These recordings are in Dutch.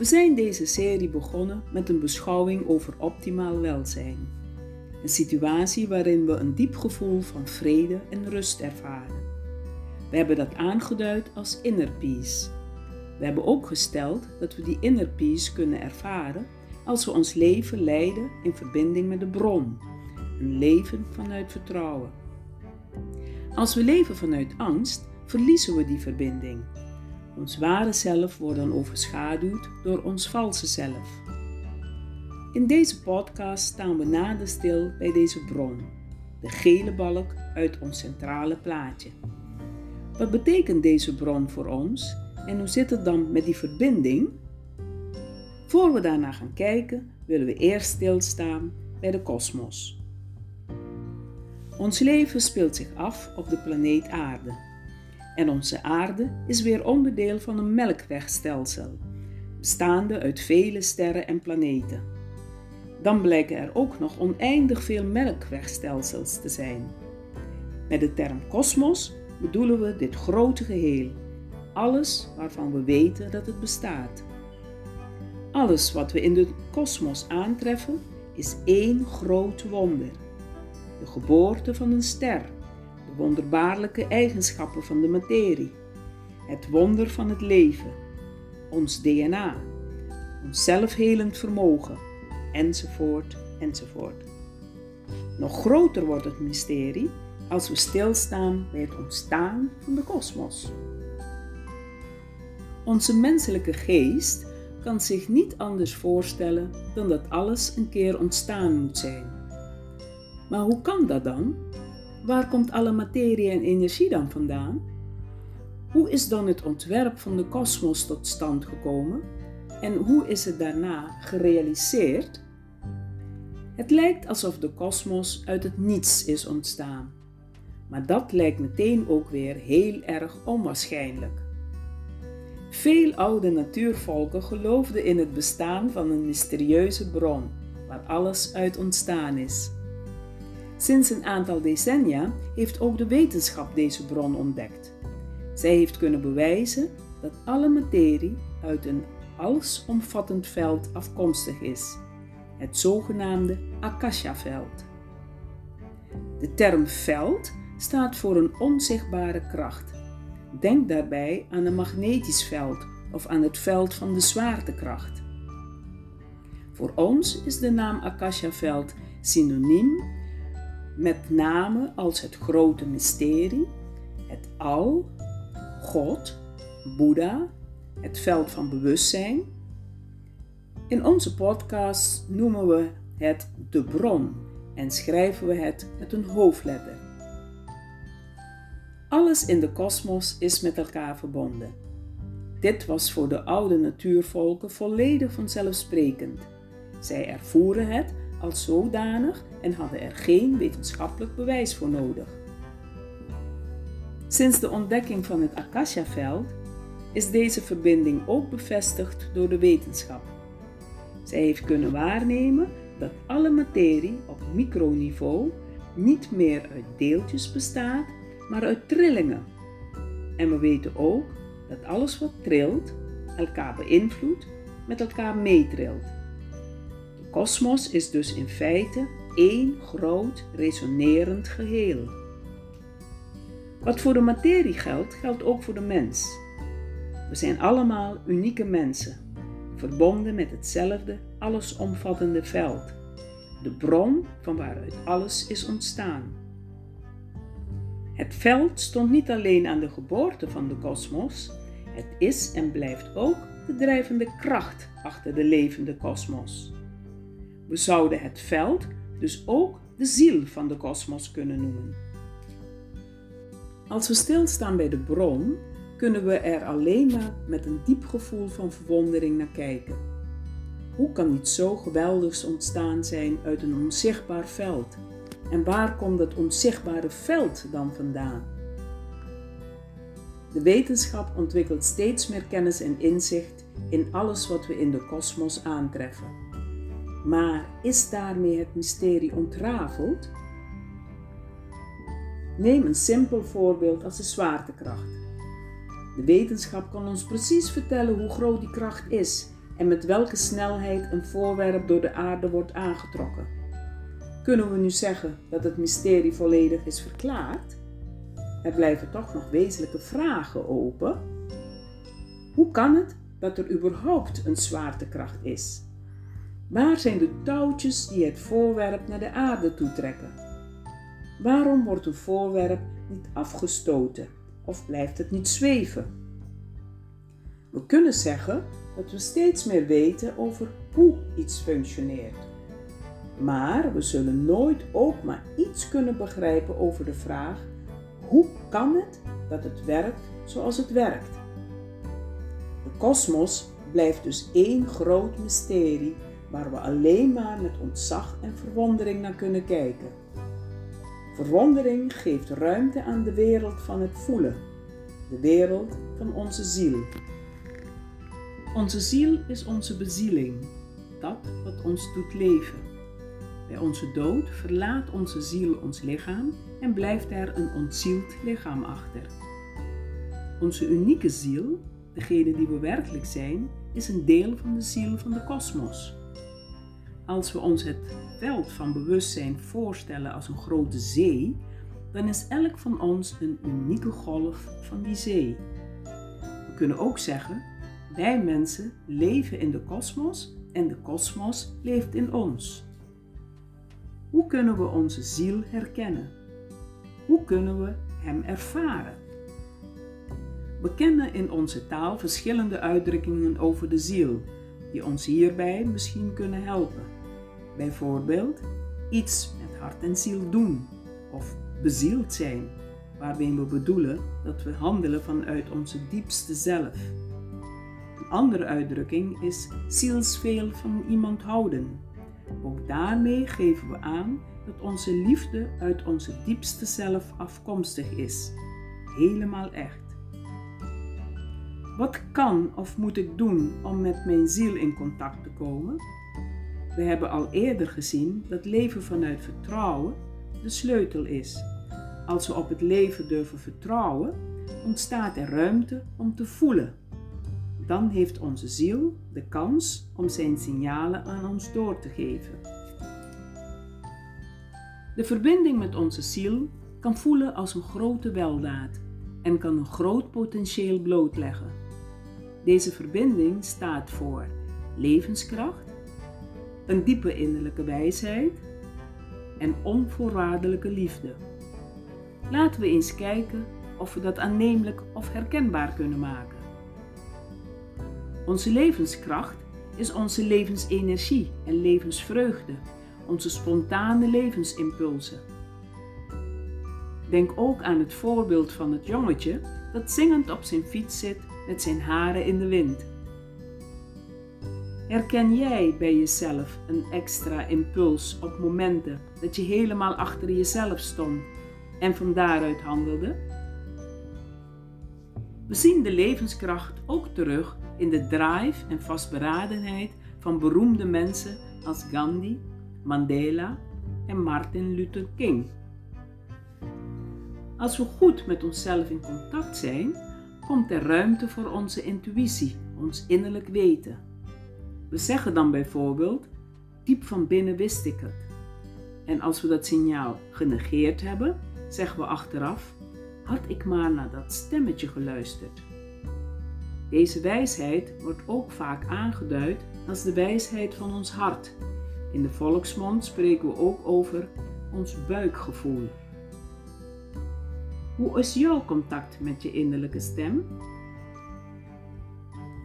We zijn deze serie begonnen met een beschouwing over optimaal welzijn. Een situatie waarin we een diep gevoel van vrede en rust ervaren. We hebben dat aangeduid als inner peace. We hebben ook gesteld dat we die inner peace kunnen ervaren als we ons leven leiden in verbinding met de bron. Een leven vanuit vertrouwen. Als we leven vanuit angst, verliezen we die verbinding. Ons ware zelf wordt dan overschaduwd door ons valse zelf. In deze podcast staan we nader stil bij deze bron, de gele balk uit ons centrale plaatje. Wat betekent deze bron voor ons en hoe zit het dan met die verbinding? Voor we daarna gaan kijken, willen we eerst stilstaan bij de kosmos. Ons leven speelt zich af op de planeet Aarde. En onze aarde is weer onderdeel van een melkwegstelsel, bestaande uit vele sterren en planeten. Dan blijken er ook nog oneindig veel melkwegstelsels te zijn. Met de term kosmos bedoelen we dit grote geheel, alles waarvan we weten dat het bestaat. Alles wat we in de kosmos aantreffen is één groot wonder. De geboorte van een ster, wonderbaarlijke eigenschappen van de materie, het wonder van het leven, ons DNA, ons zelfhelend vermogen, enzovoort, enzovoort. Nog groter wordt het mysterie als we stilstaan bij het ontstaan van de kosmos. Onze menselijke geest kan zich niet anders voorstellen dan dat alles een keer ontstaan moet zijn. Maar hoe kan dat dan? Waar komt alle materie en energie dan vandaan? Hoe is dan het ontwerp van de kosmos tot stand gekomen? En hoe is het daarna gerealiseerd? Het lijkt alsof de kosmos uit het niets is ontstaan. Maar dat lijkt meteen ook weer heel erg onwaarschijnlijk. Veel oude natuurvolken geloofden in het bestaan van een mysterieuze bron waar alles uit ontstaan is. Sinds een aantal decennia heeft ook de wetenschap deze bron ontdekt. Zij heeft kunnen bewijzen dat alle materie uit een allesomvattend veld afkomstig is, het zogenaamde Akasha-veld. De term veld staat voor een onzichtbare kracht Denk daarbij aan een magnetisch veld of aan het veld van de zwaartekracht. Voor ons is de naam Akasha-veld synoniem met namen als het grote mysterie, het al, God, Boeddha, het veld van bewustzijn. In onze podcast noemen we het de bron en schrijven we het met een hoofdletter. Alles in de kosmos is met elkaar verbonden. Dit was voor de oude natuurvolken volledig vanzelfsprekend. Zij ervoeren het als zodanig en hadden er geen wetenschappelijk bewijs voor nodig. Sinds de ontdekking van het Akasha-veld is deze verbinding ook bevestigd door de wetenschap. Zij heeft kunnen waarnemen dat alle materie op microniveau niet meer uit deeltjes bestaat, maar uit trillingen. En we weten ook dat alles wat trilt, elkaar beïnvloedt, met elkaar meetrilt. Kosmos is dus in feite één groot resonerend geheel. Wat voor de materie geldt, geldt ook voor de mens. We zijn allemaal unieke mensen, verbonden met hetzelfde allesomvattende veld, de bron van waaruit alles is ontstaan. Het veld stond niet alleen aan de geboorte van de kosmos, het is en blijft ook de drijvende kracht achter de levende kosmos. We zouden het veld dus ook de ziel van de kosmos kunnen noemen. Als we stilstaan bij de bron, kunnen we er alleen maar met een diep gevoel van verwondering naar kijken. Hoe kan iets zo geweldigs ontstaan zijn uit een onzichtbaar veld? En waar komt het onzichtbare veld dan vandaan? De wetenschap ontwikkelt steeds meer kennis en inzicht in alles wat we in de kosmos aantreffen. Maar is daarmee het mysterie ontrafeld? Neem een simpel voorbeeld als de zwaartekracht. De wetenschap kan ons precies vertellen hoe groot die kracht is en met welke snelheid een voorwerp door de aarde wordt aangetrokken. Kunnen we nu zeggen dat het mysterie volledig is verklaard? Er blijven toch nog wezenlijke vragen open. Hoe kan het dat er überhaupt een zwaartekracht is? Waar zijn de touwtjes die het voorwerp naar de aarde toetrekken? Waarom wordt een voorwerp niet afgestoten of blijft het niet zweven? We kunnen zeggen dat we steeds meer weten over hoe iets functioneert. Maar we zullen nooit ook maar iets kunnen begrijpen over de vraag: hoe kan het dat het werkt zoals het werkt? De kosmos blijft dus één groot mysterie waar we alleen maar met ontzag en verwondering naar kunnen kijken. Verwondering geeft ruimte aan de wereld van het voelen, de wereld van onze ziel. Onze ziel is onze bezieling, dat wat ons doet leven. Bij onze dood verlaat onze ziel ons lichaam en blijft er een ontzield lichaam achter. Onze unieke ziel, degene die we werkelijk zijn, is een deel van de ziel van de kosmos. Als we ons het veld van bewustzijn voorstellen als een grote zee, dan is elk van ons een unieke golf van die zee. We kunnen ook zeggen, wij mensen leven in de kosmos en de kosmos leeft in ons. Hoe kunnen we onze ziel herkennen? Hoe kunnen we hem ervaren? We kennen in onze taal verschillende uitdrukkingen over de ziel, die ons hierbij misschien kunnen helpen. Bijvoorbeeld iets met hart en ziel doen of bezield zijn, waarmee we bedoelen dat we handelen vanuit onze diepste zelf. Een andere uitdrukking is zielsveel van iemand houden. Ook daarmee geven we aan dat onze liefde uit onze diepste zelf afkomstig is, helemaal echt. Wat kan of moet ik doen om met mijn ziel in contact te komen? We hebben al eerder gezien dat leven vanuit vertrouwen de sleutel is. Als we op het leven durven vertrouwen, ontstaat er ruimte om te voelen. Dan heeft onze ziel de kans om zijn signalen aan ons door te geven. De verbinding met onze ziel kan voelen als een grote weldaad en kan een groot potentieel blootleggen. Deze verbinding staat voor levenskracht, een diepe innerlijke wijsheid en onvoorwaardelijke liefde. Laten we eens kijken of we dat aannemelijk of herkenbaar kunnen maken. Onze levenskracht is onze levensenergie en levensvreugde, onze spontane levensimpulsen. Denk ook aan het voorbeeld van het jongetje dat zingend op zijn fiets zit met zijn haren in de wind. Herken jij bij jezelf een extra impuls op momenten dat je helemaal achter jezelf stond en van daaruit handelde? We zien de levenskracht ook terug in de drive en vastberadenheid van beroemde mensen als Gandhi, Mandela en Martin Luther King. Als we goed met onszelf in contact zijn, komt er ruimte voor onze intuïtie, ons innerlijk weten. We zeggen dan bijvoorbeeld, diep van binnen wist ik het. En als we dat signaal genegeerd hebben, zeggen we achteraf, had ik maar naar dat stemmetje geluisterd. Deze wijsheid wordt ook vaak aangeduid als de wijsheid van ons hart. In de volksmond spreken we ook over ons buikgevoel. Hoe is jouw contact met je innerlijke stem?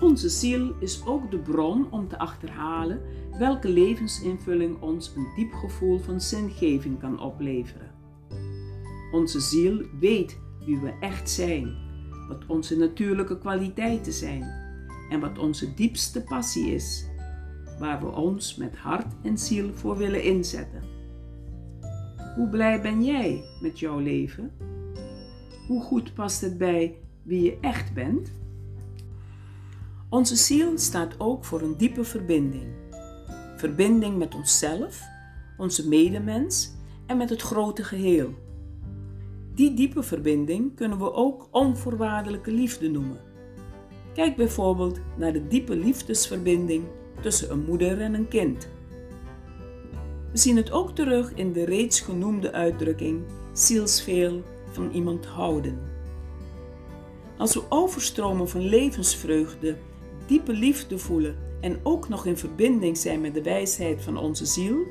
Onze ziel is ook de bron om te achterhalen welke levensinvulling ons een diep gevoel van zingeving kan opleveren. Onze ziel weet wie we echt zijn, wat onze natuurlijke kwaliteiten zijn en wat onze diepste passie is, waar we ons met hart en ziel voor willen inzetten. Hoe blij ben jij met jouw leven? Hoe goed past het bij wie je echt bent? Onze ziel staat ook voor een diepe verbinding. Verbinding met onszelf, onze medemens en met het grote geheel. Die diepe verbinding kunnen we ook onvoorwaardelijke liefde noemen. Kijk bijvoorbeeld naar de diepe liefdesverbinding tussen een moeder en een kind. We zien het ook terug in de reeds genoemde uitdrukking zielsveel van iemand houden. Als we overstromen van levensvreugde, diepe liefde voelen en ook nog in verbinding zijn met de wijsheid van onze ziel,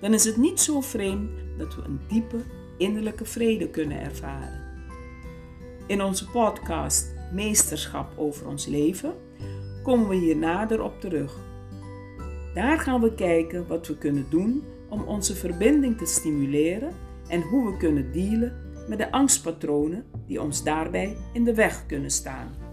dan is het niet zo vreemd dat we een diepe innerlijke vrede kunnen ervaren. In onze podcast Meesterschap over ons leven komen we hier nader op terug. Daar gaan we kijken wat we kunnen doen om onze verbinding te stimuleren en hoe we kunnen dealen met de angstpatronen die ons daarbij in de weg kunnen staan.